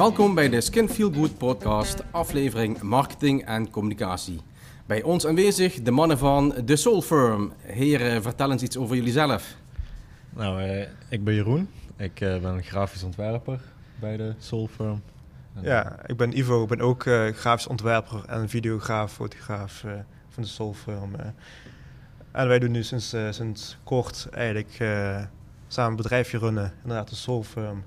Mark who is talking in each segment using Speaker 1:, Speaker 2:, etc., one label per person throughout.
Speaker 1: Welkom bij de Skin Feel Good podcast, aflevering marketing en communicatie. Bij ons aanwezig de mannen van The Soul Firm. Heren, vertel eens iets over jullie zelf.
Speaker 2: Nou, eh, ik ben Jeroen. Ik eh, ben grafisch ontwerper bij de Soul Firm. En,
Speaker 3: Ja, ik ben Ivo. Ik ben ook eh, grafisch ontwerper en videograaf, fotograaf eh, van de Soul Firm. En wij doen nu sinds, eh, sinds kort eigenlijk eh, samen een bedrijfje runnen. Inderdaad, de Soul Firm.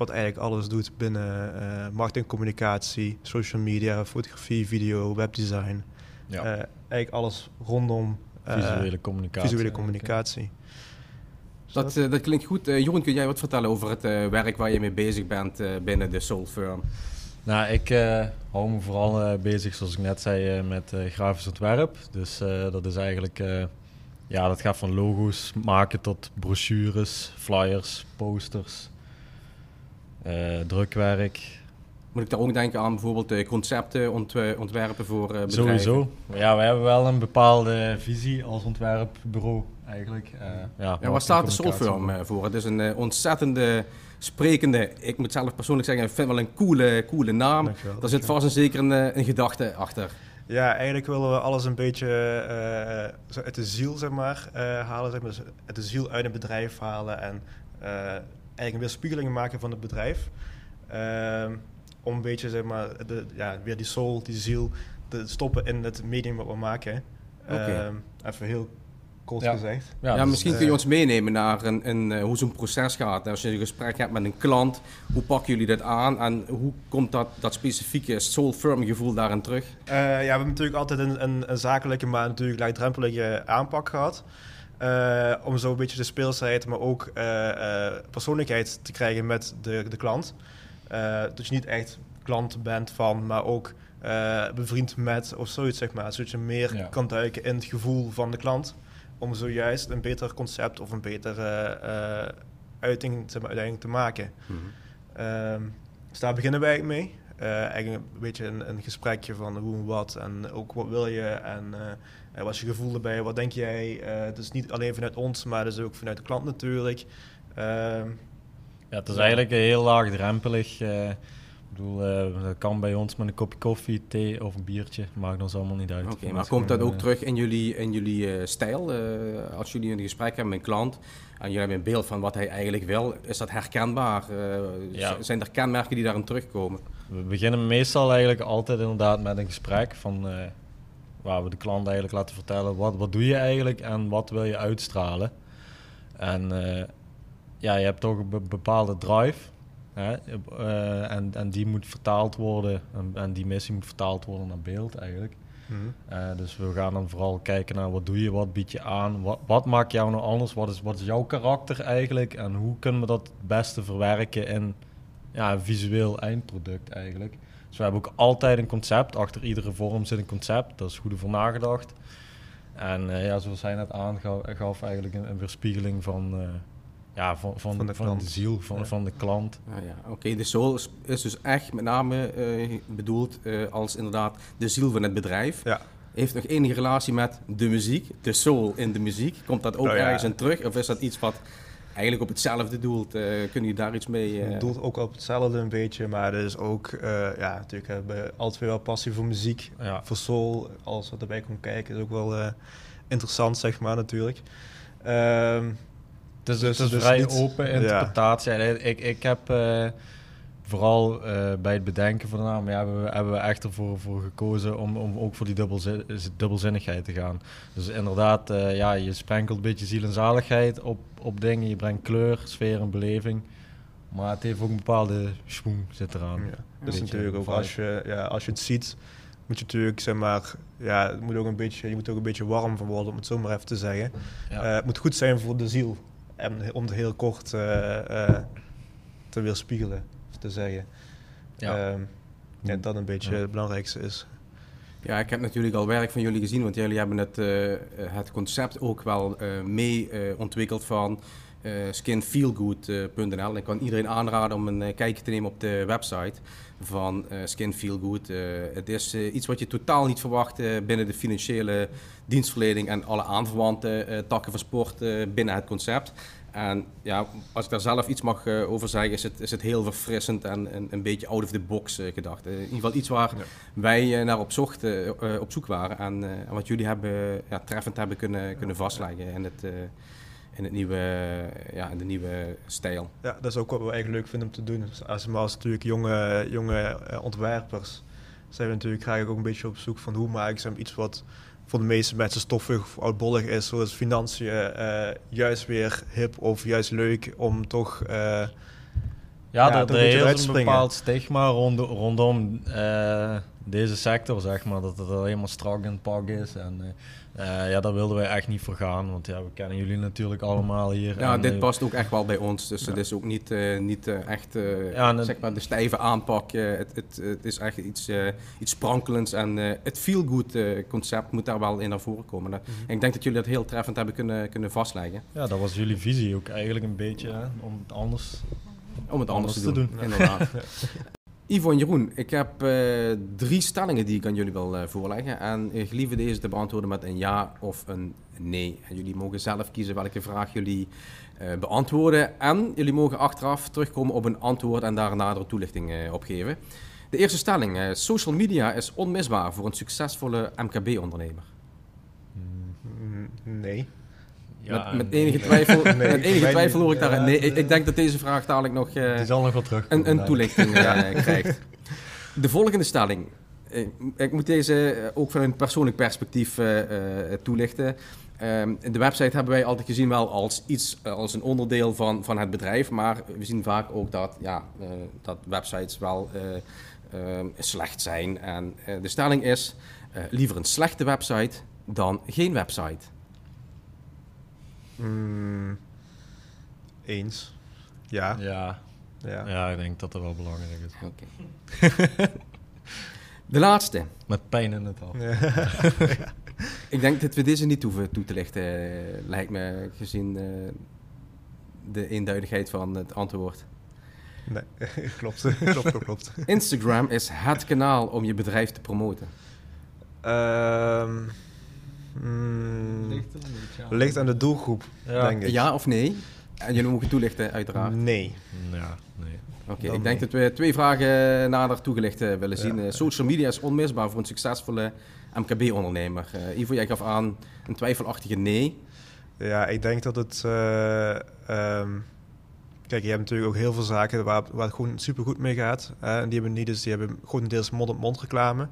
Speaker 3: Wat eigenlijk alles doet binnen eh marketing, communicatie, social media, fotografie, video, webdesign.
Speaker 2: ja,
Speaker 3: Eh, eigenlijk alles rondom eh,
Speaker 2: visuele communicatie.
Speaker 3: visuele communicatie.
Speaker 1: Dat, eh, dat klinkt goed. Eh, Jeroen, kun jij wat vertellen over het eh, werk waar je mee bezig bent eh, binnen de Soul Firm?
Speaker 2: Nou, ik eh, hou me vooral bezig, zoals ik net zei, met eh, grafisch ontwerp. Dus eh, dat is eigenlijk, eh, ja, dat gaat van logo's maken tot brochures, flyers, posters, drukwerk.
Speaker 1: Moet ik daar ook denken aan bijvoorbeeld eh, concepten ont- ontwerpen voor eh, bedrijven?
Speaker 2: Sowieso. Ja, we hebben wel een bepaalde visie als ontwerpbureau eigenlijk. Eh, ja,
Speaker 1: Ja, waar staat de Soul
Speaker 2: communicatie.
Speaker 1: Firm eh, voor? Het is een eh, ontzettende sprekende, ik moet zelf persoonlijk zeggen, ik vind het wel een coole, coole naam.
Speaker 3: Dankjewel,
Speaker 1: Daar zit vast en zeker een, eh, een gedachte achter.
Speaker 3: Ja, eigenlijk willen we alles een beetje eh, uit de ziel zeg maar, eh, halen. Zeg maar. Dus uit de ziel uit een bedrijf halen en eh, eigenlijk een weerspiegeling maken van het bedrijf. Ehm, om een beetje zeg maar, de, ja, weer die soul, die ziel, te stoppen in het medium wat we maken. Ehm, even heel kort
Speaker 2: Ja.
Speaker 3: gezegd.
Speaker 1: Ja,
Speaker 2: dus,
Speaker 1: misschien
Speaker 3: eh,
Speaker 1: kun je ons meenemen naar een, een, eh, hoe zo'n proces gaat. Als je een gesprek hebt met een klant, hoe pakken jullie dat aan en hoe komt dat, dat specifieke soul firm gevoel daarin terug?
Speaker 3: Eh, ja, we hebben natuurlijk altijd een, een, een zakelijke, maar natuurlijk laagdrempelige aanpak gehad. Eh, om zo een beetje de speelsheid, maar ook eh, eh, persoonlijkheid te krijgen met de, de klant. Eh, dat je niet echt klant bent van, maar ook eh, bevriend met of zoiets, zeg maar. Zodat je meer
Speaker 2: Ja.
Speaker 3: kan duiken in het gevoel van de klant. Om zojuist een beter concept of een betere eh, uiting zeg maar, te maken. Ehm, dus daar beginnen wij mee. Eh, eigenlijk een beetje een, een gesprekje van hoe en wat en ook wat wil je en eh, wat is je gevoel erbij, wat denk jij. Eh, het is niet alleen vanuit ons, maar het is ook vanuit de klant natuurlijk. Ehm,
Speaker 2: Ja, het is eigenlijk heel laagdrempelig. eh ik bedoel, eh, dat kan bij ons met een kopje koffie, thee of een biertje. Maakt ons allemaal niet uit.
Speaker 1: Oké, maar komt dat ook terug in jullie, in jullie eh, stijl? Eh, als jullie een gesprek hebben met een klant en jullie hebben een beeld van wat hij eigenlijk wil, is dat herkenbaar? Eh,
Speaker 2: Ja.
Speaker 1: Zijn er kenmerken die daarin terugkomen?
Speaker 2: We beginnen meestal eigenlijk altijd inderdaad met een gesprek van eh, waar we de klant eigenlijk laten vertellen wat, wat doe je eigenlijk en wat wil je uitstralen. En eh, ja, je hebt toch een be- bepaalde drive. Hè? eh, en, en die moet vertaald worden en, en die missie moet vertaald worden naar beeld eigenlijk.
Speaker 3: mhm.
Speaker 2: Dus we gaan dan vooral kijken naar wat doe je, wat bied je aan, wat, wat maakt jou nou anders, wat is, wat is jouw karakter eigenlijk en hoe kunnen we dat het beste verwerken in ja, een visueel eindproduct eigenlijk. Dus we hebben ook altijd een concept, achter iedere vorm zit een concept, daar is goed over nagedacht. En eh, ja, zoals hij net aangaf, gaf eigenlijk een, een weerspiegeling van, eh, ja, van, van,
Speaker 3: Van
Speaker 2: van,
Speaker 3: de
Speaker 2: ziel, van,
Speaker 3: Ja.
Speaker 2: van de klant.
Speaker 1: Ah, ja. Oké, de soul is, dus echt met name eh, bedoeld eh, als inderdaad de ziel van het bedrijf.
Speaker 3: Ja.
Speaker 1: Heeft nog enige relatie met de muziek, de soul in de muziek? Komt dat ook
Speaker 3: Nou ja.
Speaker 1: ergens in terug? Of is dat iets wat eigenlijk op hetzelfde doelt? Eh kunnen jullie daar iets mee? eh,
Speaker 3: Het doelt ook op hetzelfde een beetje, maar er is ook, eh, ja, natuurlijk hebben we altijd weer wel passie voor muziek.
Speaker 2: Ja.
Speaker 3: Voor soul, alles wat erbij komt kijken, is ook wel eh, interessant, zeg maar, natuurlijk. Ehm,
Speaker 2: is,
Speaker 3: Dus-
Speaker 2: het is
Speaker 3: dus
Speaker 2: vrij
Speaker 3: niet-
Speaker 2: open interpretatie. En Ik, ik heb eh, vooral eh, bij het bedenken van de naam ja, hebben, we, hebben we echt ervoor voor gekozen om, om ook voor die dubbelzin, dubbelzinnigheid te gaan. Dus inderdaad, eh, ja, je sprenkelt een beetje ziel en zaligheid op, op dingen. Je brengt kleur, sfeer en beleving. Maar het heeft ook een bepaalde schwung zit eraan.
Speaker 3: ja. Dus natuurlijk ook als je, ja, als je het ziet, moet je natuurlijk, zeg maar, ja, het moet ook een beetje, je moet ook een beetje warm van worden, om het zo maar even te zeggen.
Speaker 2: Ja.
Speaker 3: Eh, het moet goed zijn voor de ziel. En om het heel kort te weerspiegelen, te zeggen.
Speaker 2: Ja.
Speaker 3: Ehm, ja, dat een beetje
Speaker 2: Ja.
Speaker 3: het belangrijkste is.
Speaker 1: Ja, ik heb natuurlijk al werk van jullie gezien, want jullie hebben het, eh, het concept ook wel eh, mee eh, ontwikkeld van uh, skinfeelgood.nl. Ik kan iedereen aanraden om een kijkje te nemen op de website van uh, Skin Feel Good. het is iets wat je totaal niet verwacht binnen de financiële dienstverlening en alle aanverwante takken van sport binnen het concept. En ja, als ik daar zelf iets mag uh, over zeggen, is het, is het heel verfrissend en, en een beetje out of the box uh, gedacht. in ieder geval iets waar wij naar op, zocht, op zoek waren en, en wat jullie hebben, ja, treffend hebben kunnen, kunnen vastleggen in het, in, het nieuwe, ja, in de nieuwe stijl.
Speaker 3: Ja, dat is ook wat we eigenlijk leuk vinden om te doen. Als, als natuurlijk jonge, jonge ontwerpers zijn we natuurlijk graag ook een beetje op zoek van hoe maak ik iets wat voor de meeste mensen stoffig of oudbollig is, zoals financiën uh, juist weer hip of juist leuk om toch. Uh,
Speaker 2: ja, ja, er, er is een bepaald stigma rond, rondom uh, deze sector, zeg maar, dat het alleen maar strak en pak is. En uh, ja, daar wilden wij echt niet voor gaan, want ja, we kennen jullie natuurlijk allemaal hier.
Speaker 1: Ja, dit past ook echt wel bij ons, dus het is ook niet, uh, niet uh, echt ja, zeg maar de stijve aanpak. Het, het, het, is echt iets, iets sprankelends en het feel-good concept moet daar wel in naar voren komen. Mm -hmm. En ik denk dat jullie dat heel treffend hebben kunnen, kunnen vastleggen.
Speaker 2: Ja, dat was jullie visie ook eigenlijk een beetje, hè, om het anders,
Speaker 1: om het anders, te doen. Te doen. Inderdaad. Ivo en Jeroen, ik heb uh, drie stellingen die ik aan jullie wil uh, voorleggen. En ik gelieve deze te beantwoorden met een ja of een nee. Jullie mogen zelf kiezen welke vraag jullie beantwoorden. En jullie mogen achteraf terugkomen op een antwoord en daar nadere toelichting op geven. De eerste stelling: social media is onmisbaar voor een succesvolle MKB-ondernemer.
Speaker 3: Mm, nee.
Speaker 1: Ja, met, enige twijfel, nee, met enige twijfel hoor ik daar. Nee, ik, ik, denk dat deze vraag dadelijk nog, uh,
Speaker 2: Die zal nog wel terug
Speaker 1: een, een toelichting uh, krijgt. De volgende stelling. Ik, ik moet deze ook van een persoonlijk perspectief uh, toelichten. Um, de website hebben wij altijd gezien wel als iets, als een onderdeel van, van het bedrijf. Maar we zien vaak ook dat, ja, dat websites wel ehm, slecht zijn. En de stelling is liever een slechte website dan geen website.
Speaker 3: Mm, eens. Ja.
Speaker 2: ja. Ja. Ja, ik denk dat dat wel belangrijk is.
Speaker 1: Oké. De laatste.
Speaker 2: Met pijn in het hoofd.
Speaker 1: Ja. ik denk dat we deze niet hoeven toe te lichten, eh, lijkt me, gezien uh, de eenduidigheid van het antwoord.
Speaker 3: Nee, klopt. klopt, klopt, klopt.
Speaker 1: Instagram is het kanaal om je bedrijf te promoten.
Speaker 3: Um, Mm, ligt, aan de doelgroep, ja. denk ik.
Speaker 1: Ja of nee? En jullie mogen toelichten, uiteraard.
Speaker 3: Nee.
Speaker 2: Ja, nee.
Speaker 1: Oké, ik denk dat we twee vragen nader toegelicht uh, willen zien. Uh, social media is onmisbaar voor een succesvolle MKB-ondernemer. Uh, Ivo, jij gaf aan een twijfelachtige nee.
Speaker 3: Ja, ik denk dat het... Um, kijk, je hebt natuurlijk ook heel veel zaken waar, waar het gewoon supergoed mee gaat. en die hebben niet, dus die hebben grotendeels mond-op-mond reclame.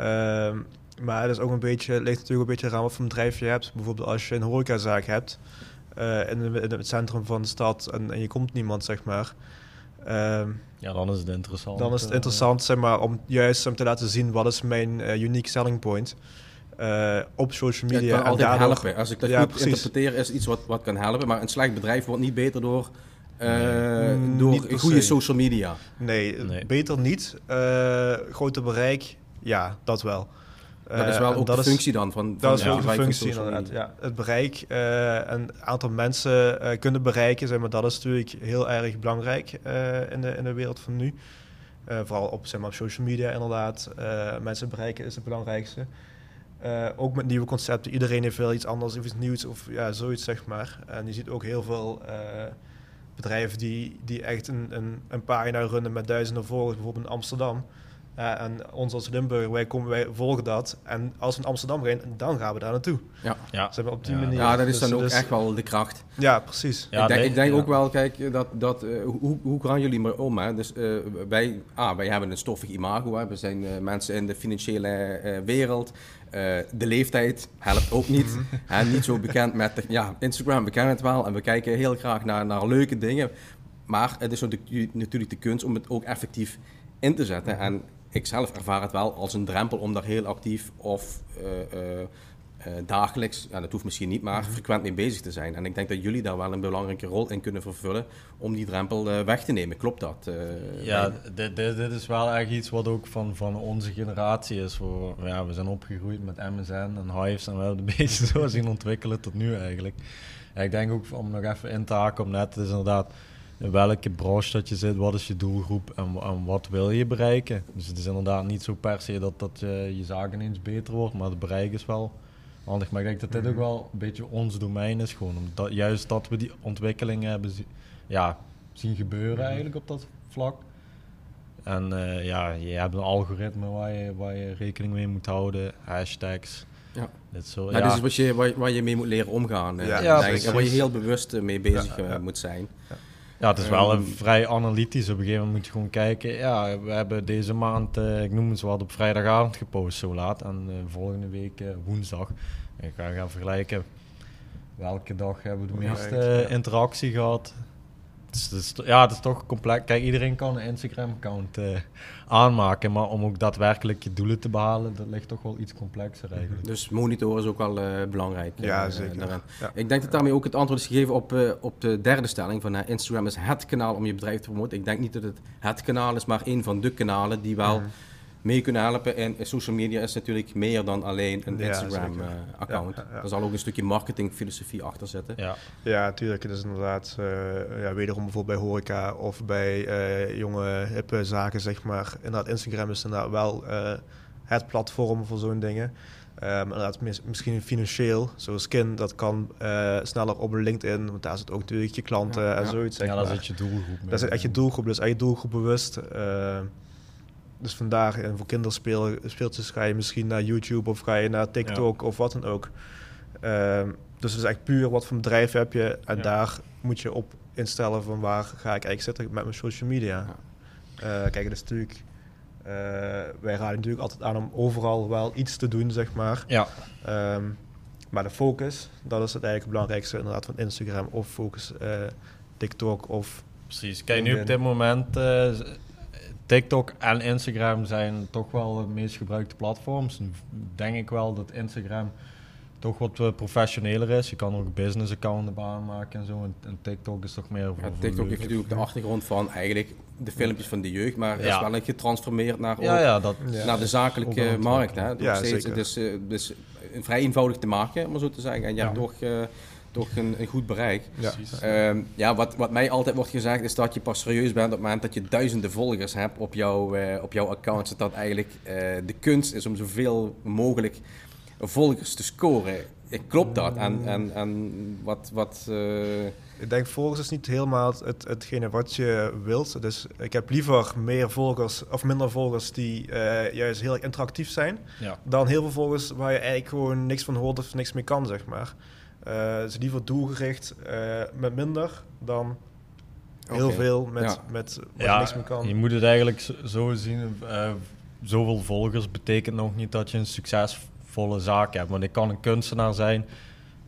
Speaker 3: Um, maar het is ook een beetje, ligt natuurlijk een beetje eraan wat voor bedrijf je hebt. Bijvoorbeeld als je een horecazaak hebt uh, in, in, het centrum van de stad en, en je komt niemand, zeg maar.
Speaker 2: Uh, ja, dan is het interessant.
Speaker 3: Dan is het interessant, zeg maar, om juist om te laten zien wat is mijn uh, unique selling point. Uh, op social media.
Speaker 1: Ja, kan altijd daardoor... helpen. Als ik dat ja, goed precies. interpreteer, is iets wat, wat kan helpen. Maar een slecht bedrijf wordt niet beter door, uh, nee, door goede social media.
Speaker 3: Nee, nee. beter niet. Uh, groter bereik, ja, dat wel.
Speaker 1: Dat is wel ook de functie dan van, van
Speaker 3: Dat is wel de functie inderdaad, ja. Het bereik, uh, een aantal mensen uh, kunnen bereiken, zeg maar, dat is natuurlijk heel erg belangrijk in, de, in de wereld van nu. vooral op, zeg maar, op social media inderdaad. mensen bereiken is het belangrijkste. ook met nieuwe concepten. Iedereen heeft wel iets anders of iets nieuws of ja, zoiets, zeg maar. En je ziet ook heel veel bedrijven die, die echt een, een, een pagina runnen met duizenden volgers, bijvoorbeeld in Amsterdam. Uh, en ons als Limburg, wij, komen, wij volgen dat. En als we in Amsterdam gaan, dan gaan we daar naartoe.
Speaker 1: Ja,
Speaker 3: ja. Ze op die
Speaker 1: ja.
Speaker 3: manier.
Speaker 1: Ja, dat is dan dus, ook dus, echt wel de kracht.
Speaker 3: Ja, precies.
Speaker 1: Ja, ik denk, ik denk ook wel, kijk, dat, dat, uh, hoe, hoe gaan jullie maar om? Hè? Dus uh, wij, ah, wij hebben een stoffig imago. Hè? We zijn mensen in de financiële wereld. de leeftijd helpt ook niet. hè? Niet zo bekend met de, ja, Instagram, we kennen het wel. En we kijken heel graag naar, naar leuke dingen. Maar het is natuurlijk de kunst om het ook effectief in te zetten. En ik zelf ervaar het wel als een drempel om daar heel actief of uh, uh, eh, dagelijks, ja, dat hoeft misschien niet, maar frequent mee bezig te zijn. En ik denk dat jullie daar wel een belangrijke rol in kunnen vervullen om die drempel eh, weg te nemen. Klopt dat? eh,
Speaker 2: Ja, dit, dit, dit is wel echt iets wat ook van, van onze generatie is. We, ja, we zijn opgegroeid met MSN en Hives en we hebben de beetje zo zien ontwikkelen tot nu eigenlijk. Ja, ik denk ook om nog even in te haken op net, het is inderdaad in welke branche dat je zit, wat is je doelgroep en, wa- en wat wil je bereiken. Dus het is inderdaad niet zo per se dat, dat je, je zaak ineens beter wordt, maar het bereik is wel handig. Maar ik denk dat dit ook wel een beetje ons domein is, gewoon omdat juist dat we die ontwikkelingen hebben zi- ja, zien gebeuren eigenlijk op dat vlak. En eh, ja, je hebt een algoritme waar je, waar je rekening mee moet houden, hashtags.
Speaker 1: Ja.
Speaker 2: Dit zo,
Speaker 1: Nou,
Speaker 2: ja.
Speaker 1: Dit is wat je, waar, waar je mee moet leren omgaan. eh,
Speaker 3: Ja,
Speaker 1: en waar je heel bewust eh, mee bezig
Speaker 3: Ja,
Speaker 1: eh,
Speaker 3: ja.
Speaker 1: moet zijn.
Speaker 2: Ja, het is wel een
Speaker 1: Ehm,
Speaker 2: vrij analytisch. Op een gegeven moment moet je gewoon kijken. Ja, we hebben deze maand, eh, ik noem het wat, op vrijdagavond gepost zo laat. En eh, volgende week eh, woensdag. En ik ga gaan vergelijken welke dag hebben we de meeste interactie gehad. Dus, ja, het is toch complex. Kijk, iedereen kan een Instagram-account eh, aanmaken. Maar om ook daadwerkelijk je doelen te behalen, dat ligt toch wel iets complexer eigenlijk.
Speaker 1: Dus monitoren is ook wel eh, belangrijk. eh,
Speaker 3: Ja, zeker.
Speaker 1: daarin.
Speaker 3: Ja.
Speaker 1: Ik denk dat daarmee ook het antwoord is gegeven op, eh, op de derde stelling van eh, Instagram is het kanaal om je bedrijf te promoten. Ik denk niet dat het het kanaal is, maar een van de kanalen die wel
Speaker 3: Mhm.
Speaker 1: Mee kunnen helpen. En social media is natuurlijk meer dan alleen een
Speaker 3: Ja,
Speaker 1: Instagram
Speaker 3: zeker.
Speaker 1: eh, account.
Speaker 3: Ja, ja, ja.
Speaker 1: Er zal ook een stukje marketingfilosofie achter zitten.
Speaker 2: Ja,
Speaker 3: Ja, natuurlijk. Het is inderdaad eh, ja, wederom bijvoorbeeld bij horeca of bij eh, jonge hippe zaken, zeg maar. Inderdaad, Instagram is inderdaad wel eh, het platform voor zo'n dingen. Maar inderdaad, mis- misschien financieel, zoals Skin, dat kan eh, sneller op LinkedIn, want daar zit ook natuurlijk je klanten
Speaker 1: Ja,
Speaker 3: en
Speaker 1: ja.
Speaker 3: zoiets, zeg
Speaker 2: ja daar zit je doelgroep.
Speaker 3: Dat is echt je doelgroep, dus echt je doelgroep bewust. Eh, dus vandaar, en voor kinderspeeltjes ga je misschien naar YouTube of ga je naar TikTok of wat dan ook. Ehm, dus het is echt puur wat voor bedrijf heb je en
Speaker 2: Ja.
Speaker 3: daar moet je op instellen van waar ga ik eigenlijk zitten met mijn social media. Eh, kijk, het is natuurlijk, eh, wij raden natuurlijk altijd aan om overal wel iets te doen, zeg maar.
Speaker 2: Ja,
Speaker 3: Ehm, maar de focus, dat is het eigenlijk het belangrijkste inderdaad van Instagram of focus eh, TikTok of
Speaker 2: Precies. Kijk, nu op dit moment, TikTok en Instagram zijn toch wel de meest gebruikte platforms. Denk ik wel dat Instagram toch wat eh, professioneler is. Je kan ook een business account op aanmaken en zo. En, en TikTok is toch meer voor...
Speaker 1: Ja, TikTok heeft natuurlijk de achtergrond van eigenlijk de filmpjes van de jeugd, maar
Speaker 2: Ja.
Speaker 1: is wel een getransformeerd naar,
Speaker 2: Ja,
Speaker 1: ook,
Speaker 2: ja, dat...
Speaker 3: Ja.
Speaker 1: naar de zakelijke markt. Hè. Nog
Speaker 3: Ja,
Speaker 1: steeds,
Speaker 3: zeker.
Speaker 1: dus, een vrij eenvoudig te maken, om maar zo te zeggen. En je
Speaker 2: Ja.
Speaker 1: hebt toch, eh, toch een, een goed bereik.
Speaker 3: Ja.
Speaker 2: Precies.
Speaker 1: Ehm, ja, wat, wat mij altijd wordt gezegd is dat je pas serieus bent op het moment dat je duizenden volgers hebt op, jouw eh, op jouw account. Dat dat eigenlijk eh, de kunst is om zoveel mogelijk volgers te scoren. Klopt dat? En, en, en wat... wat eh,
Speaker 3: Ik denk volgers is niet helemaal het, hetgene wat je wilt. Dus ik heb liever meer volgers of minder volgers die eh, juist heel erg interactief zijn.
Speaker 2: Ja.
Speaker 3: Dan heel veel volgers waar je eigenlijk gewoon niks van hoort of niks mee kan, zeg maar. Eh dus liever doelgericht eh, met minder dan heel veel met,
Speaker 1: Ja.
Speaker 3: met wat
Speaker 2: Ja,
Speaker 3: niks meer kan.
Speaker 2: je moet het eigenlijk zo- zien. eh, zoveel volgers betekent nog niet dat je een succesvolle zaak hebt. Want ik kan een kunstenaar zijn,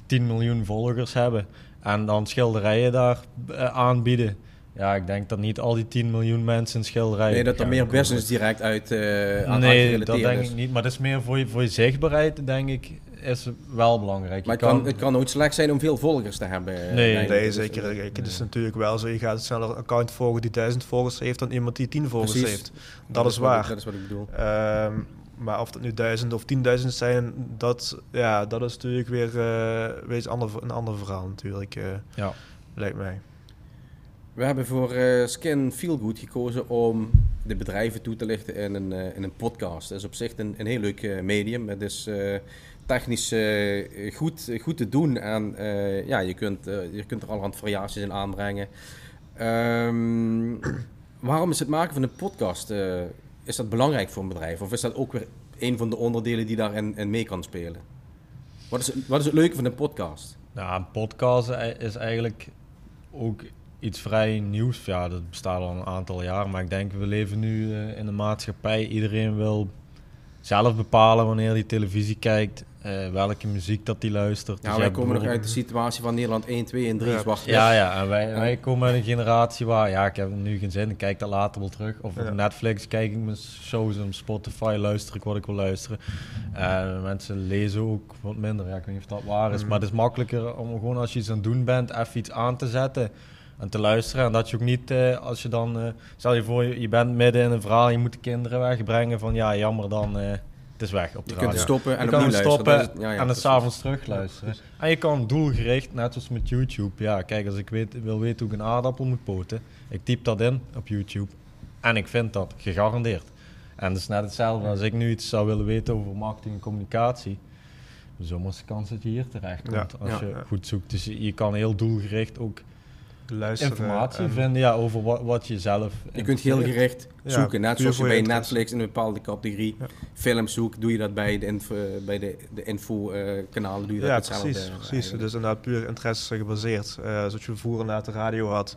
Speaker 2: 10 miljoen volgers hebben en dan schilderijen daar eh, aanbieden. Ja, ik denk dat niet al die 10 miljoen mensen een schilderij
Speaker 1: nee, dat er meer business direct uit uh, aan
Speaker 2: Nee, dat denk
Speaker 1: is.
Speaker 2: ik niet. Maar dat is meer voor je, voor je zichtbaarheid, denk ik, is wel belangrijk.
Speaker 1: Maar
Speaker 2: Je
Speaker 1: het kan, het kan nooit slecht zijn om veel volgers te hebben. eh,
Speaker 2: Nee.
Speaker 1: ik.
Speaker 3: Nee,
Speaker 1: Dus,
Speaker 3: zeker.
Speaker 1: eh,
Speaker 3: Kijk, Het is natuurlijk wel zo. Je gaat sneller een account volgen die 1000 volgers heeft dan iemand die 10 volgers
Speaker 1: Precies.
Speaker 3: heeft. Dat, is
Speaker 1: ik-
Speaker 3: waar.
Speaker 1: dat is wat ik bedoel.
Speaker 3: Ehm, maar of dat nu duizend of tienduizend zijn, dat, ja, dat is natuurlijk weer, eh, weer iets ander, een ander verhaal natuurlijk, eh,
Speaker 2: Ja.
Speaker 3: lijkt mij.
Speaker 1: We hebben voor eh, Skin Feel Good gekozen om de bedrijven toe te lichten in een, eh, in een podcast. Dat is op zich een, een heel leuk eh, medium. Het is technisch goed, goed te doen en ja, je, kunt, je kunt er allerhand variaties in aanbrengen. Ehm, waarom is het maken van een podcast, is dat belangrijk voor een bedrijf? Of is dat ook weer een van de onderdelen die daarin in mee kan spelen? Wat is, wat is het leuke van een podcast?
Speaker 2: Nou, een podcast is eigenlijk ook iets vrij nieuws. Ja, dat bestaat al een aantal jaar. Maar ik denk, we leven nu eh, in een maatschappij. Iedereen wil zelf bepalen wanneer hij televisie kijkt, eh, welke muziek dat hij luistert.
Speaker 1: Ja,
Speaker 2: Dus
Speaker 1: wij komen nog uit de situatie van Nederland 1, 2 en 3
Speaker 3: Ja.
Speaker 1: zwart
Speaker 2: Ja, ja, en wij, wij komen uit een generatie waar, ja, ik heb nu geen zin, ik kijk dat later wel terug. Of
Speaker 3: Ja.
Speaker 2: op Netflix kijk ik mijn shows en op Spotify luister ik wat ik wil luisteren. En mensen lezen ook wat minder, ja, ik weet niet of dat waar is.
Speaker 3: Mm.
Speaker 2: Maar het is makkelijker om gewoon als je iets aan het doen bent, even iets aan te zetten en te luisteren. En dat je ook niet, eh, als je dan, eh, stel je voor, je, je bent midden in een verhaal, je moet de kinderen wegbrengen van, ja, jammer dan, eh, het is weg op de
Speaker 1: Je kunt stoppen en
Speaker 2: je kan stoppen
Speaker 1: Dat is- ja, ja,
Speaker 2: en dan
Speaker 1: precies.
Speaker 2: s'avonds terug luisteren. En je kan doelgericht, net zoals met YouTube. Ja, kijk, als ik weet, wil weten hoe ik een aardappel moet poten, ik typ dat in op YouTube en ik vind dat gegarandeerd. En het is net hetzelfde als ik nu iets zou willen weten over marketing en communicatie. De zomerse kans dat je hier terecht komt
Speaker 3: Ja,
Speaker 2: als
Speaker 1: ja,
Speaker 2: je
Speaker 3: ja.
Speaker 2: goed zoekt. Dus je, je kan heel doelgericht ook
Speaker 3: Luisteren
Speaker 2: informatie
Speaker 3: en-
Speaker 2: vinden ja, over wat, wat je zelf
Speaker 1: Je kunt heel gericht
Speaker 3: Ja,
Speaker 1: zoeken. Net zoals je bij
Speaker 3: interesse.
Speaker 1: Netflix in een bepaalde categorie
Speaker 3: Ja.
Speaker 1: films zoekt, doe je dat bij de, info, bij de, de info-kanalen. doe je dat
Speaker 3: Ja, precies. precies.
Speaker 1: eigenlijk.
Speaker 3: Dus inderdaad puur interesse gebaseerd. Eh zoals je vroeger naar de radio had.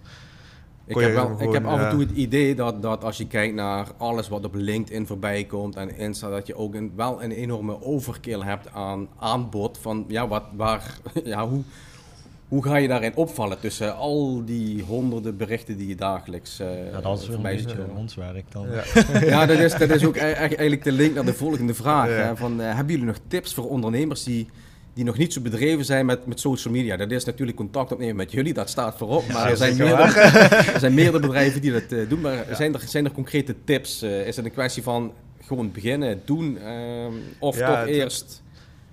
Speaker 1: Ik heb, wel, ik heb af en toe het idee dat, dat als je kijkt naar alles wat op LinkedIn voorbij komt en Insta, dat je ook een, wel een enorme overkill hebt aan aanbod van ja, wat, waar, ja, hoe, hoe ga je daarin opvallen tussen al die honderden berichten die je dagelijks eh
Speaker 2: Ja, dat is
Speaker 1: voorbij ziet
Speaker 2: ons werk dan.
Speaker 3: Ja.
Speaker 1: Ja, dat is, dat is ook e- e- eigenlijk de link naar de volgende vraag.
Speaker 3: Ja.
Speaker 1: Hè, van, eh, hebben jullie nog tips voor ondernemers die, die nog niet zo bedreven zijn met, met social media? Dat is natuurlijk contact opnemen met jullie, dat staat voorop. Maar
Speaker 3: Ja,
Speaker 1: er, zijn meerdere, er zijn meerdere bedrijven die dat eh, doen. Maar zijn, er, zijn er concrete tips? Eh, is het een kwestie van gewoon beginnen, doen? ehm, of
Speaker 3: Ja,
Speaker 1: toch
Speaker 3: het-
Speaker 1: eerst...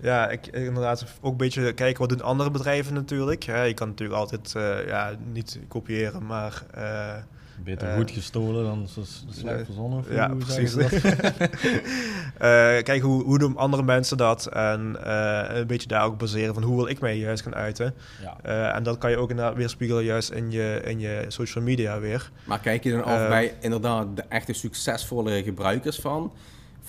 Speaker 3: Ja, ik, inderdaad ook een beetje kijken wat doen andere bedrijven natuurlijk. Hè. Je kan natuurlijk altijd eh, ja, niet kopiëren, maar eh,
Speaker 2: Beter
Speaker 3: Eh,
Speaker 2: goed gestolen dan slecht verzonnen.
Speaker 3: ja,
Speaker 2: hoe
Speaker 3: precies. Eh, kijken hoe, hoe doen andere mensen dat en eh, een beetje daar ook baseren van hoe wil ik mij juist gaan uiten.
Speaker 2: Ja.
Speaker 3: Eh, en dat kan je ook inderdaad weerspiegelen juist in je, in je social media weer.
Speaker 1: Maar kijk je dan af
Speaker 3: Eh,
Speaker 1: bij inderdaad de echte succesvolle gebruikers van,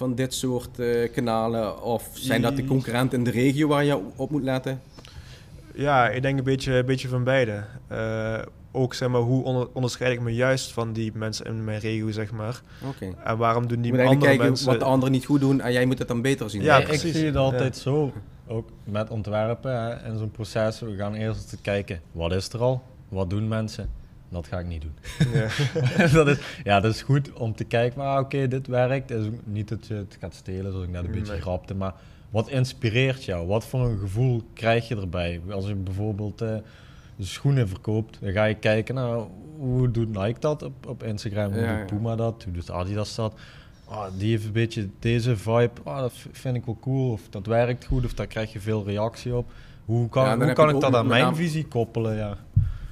Speaker 1: van dit soort eh, kanalen? Of zijn dat de concurrenten in de regio waar je op moet letten?
Speaker 3: Ja, ik denk een beetje, een beetje van beide. Eh, ook zeg maar, hoe onder- onderscheid ik me juist van die mensen in mijn regio, zeg maar.
Speaker 1: Oké.
Speaker 3: En waarom doen die
Speaker 1: moet
Speaker 3: andere
Speaker 1: kijken
Speaker 3: mensen...
Speaker 1: wat de anderen niet goed doen en jij moet het dan beter zien.
Speaker 3: Ja,
Speaker 2: Nee,
Speaker 3: precies.
Speaker 2: Ik zie het altijd zo, ook met ontwerpen hè, in zo'n proces. We gaan eerst kijken, wat is er al? Wat doen mensen? Dat ga ik niet doen.
Speaker 3: Ja.
Speaker 2: dat, is, ja, dat is goed om te kijken, maar oké, dit werkt. Is niet dat je het gaat stelen, zoals ik net een beetje grapte. Maar wat inspireert jou? Wat voor een gevoel krijg je erbij? Als je bijvoorbeeld eh, schoenen verkoopt, dan ga je kijken, nou, hoe doet Nike dat op, op Instagram? Hoe
Speaker 1: Ja,
Speaker 2: doet
Speaker 1: ja.
Speaker 2: Puma dat? Hoe doet Adidas dat? Ah, die heeft een beetje deze vibe, ah, dat vind ik wel cool, of dat werkt goed, of daar krijg je veel reactie op. Hoe kan,
Speaker 1: Ja,
Speaker 2: hoe kan ik dat aan mijn visie koppelen? Ja.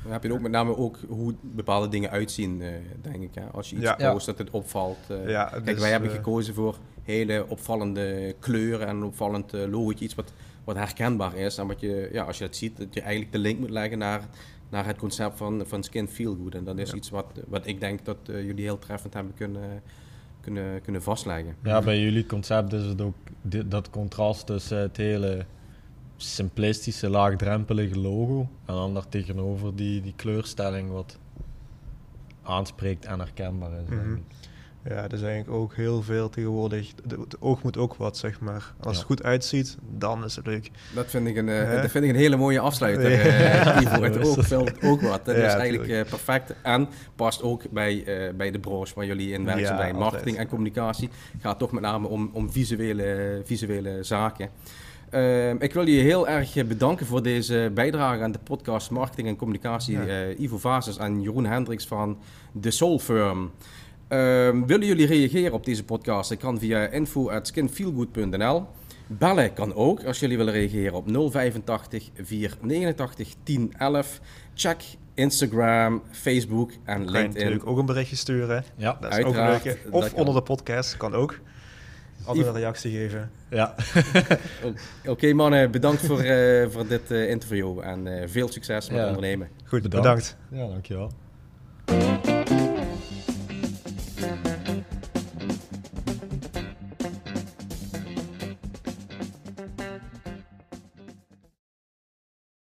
Speaker 1: Dan heb je ook met name ook hoe bepaalde dingen uitzien, eh, denk ik. Hè? Als je iets
Speaker 3: Ja.
Speaker 1: post dat het opvalt. eh.
Speaker 3: Ja,
Speaker 1: Kijk,
Speaker 3: dus,
Speaker 1: wij hebben
Speaker 3: eh,
Speaker 1: gekozen voor hele opvallende kleuren en een opvallend logootje. Iets wat, wat herkenbaar is. En wat je, ja, als je dat ziet, dat je eigenlijk de link moet leggen naar, naar het concept van, van Skin Feel Good. En dat is
Speaker 3: Ja.
Speaker 1: iets wat, wat ik denk dat jullie heel treffend hebben kunnen, kunnen, kunnen vastleggen.
Speaker 2: Ja, bij jullie concept is het ook dat contrast tussen het hele simplistische, laagdrempelige logo en dan daar tegenover die, die kleurstelling wat aanspreekt en herkenbaar is.
Speaker 3: Mhm. Ja, er is eigenlijk ook heel veel tegenwoordig. De- Het oog moet ook wat, zeg maar. Als
Speaker 2: Ja.
Speaker 3: het goed uitziet, dan is het leuk.
Speaker 1: Dat vind ik een, eh, dat vind ik een hele mooie afsluiter,
Speaker 3: Ja.
Speaker 1: eh, Ivo.
Speaker 2: Zo
Speaker 1: Het oog vult ook wat. Dat
Speaker 3: Ja,
Speaker 1: is eigenlijk eh, perfect en past ook bij, eh, bij de branche waar jullie in
Speaker 3: Ja,
Speaker 1: zijn. Marketing
Speaker 3: altijd.
Speaker 1: en communicatie gaat toch met name om, om visuele, visuele zaken. Ehm, ik wil je heel erg bedanken voor deze bijdrage aan de podcast Marketing en Communicatie.
Speaker 3: Ja.
Speaker 1: eh, Ivo Vazes en Jeroen Hendricks van The Soul Firm. Ehm, willen jullie reageren op deze podcast? Dat kan via info.skinfeelgood.nl. Bellen kan ook als jullie willen reageren op 085 489 1011. Check Instagram, Facebook en
Speaker 3: Kan je
Speaker 1: LinkedIn.
Speaker 3: natuurlijk ook een berichtje sturen.
Speaker 2: Ja,
Speaker 3: Dat is
Speaker 1: Uiteraard,
Speaker 3: ook
Speaker 1: dat
Speaker 3: Of onder de podcast, kan ook. Altijd een reactie geven.
Speaker 2: ja.
Speaker 1: Oké mannen, bedankt voor, eh, voor dit eh, interview en eh, veel succes met
Speaker 2: Ja.
Speaker 1: ondernemen.
Speaker 3: Goed,
Speaker 2: Bedankt.
Speaker 3: bedankt.
Speaker 2: ja dankjewel.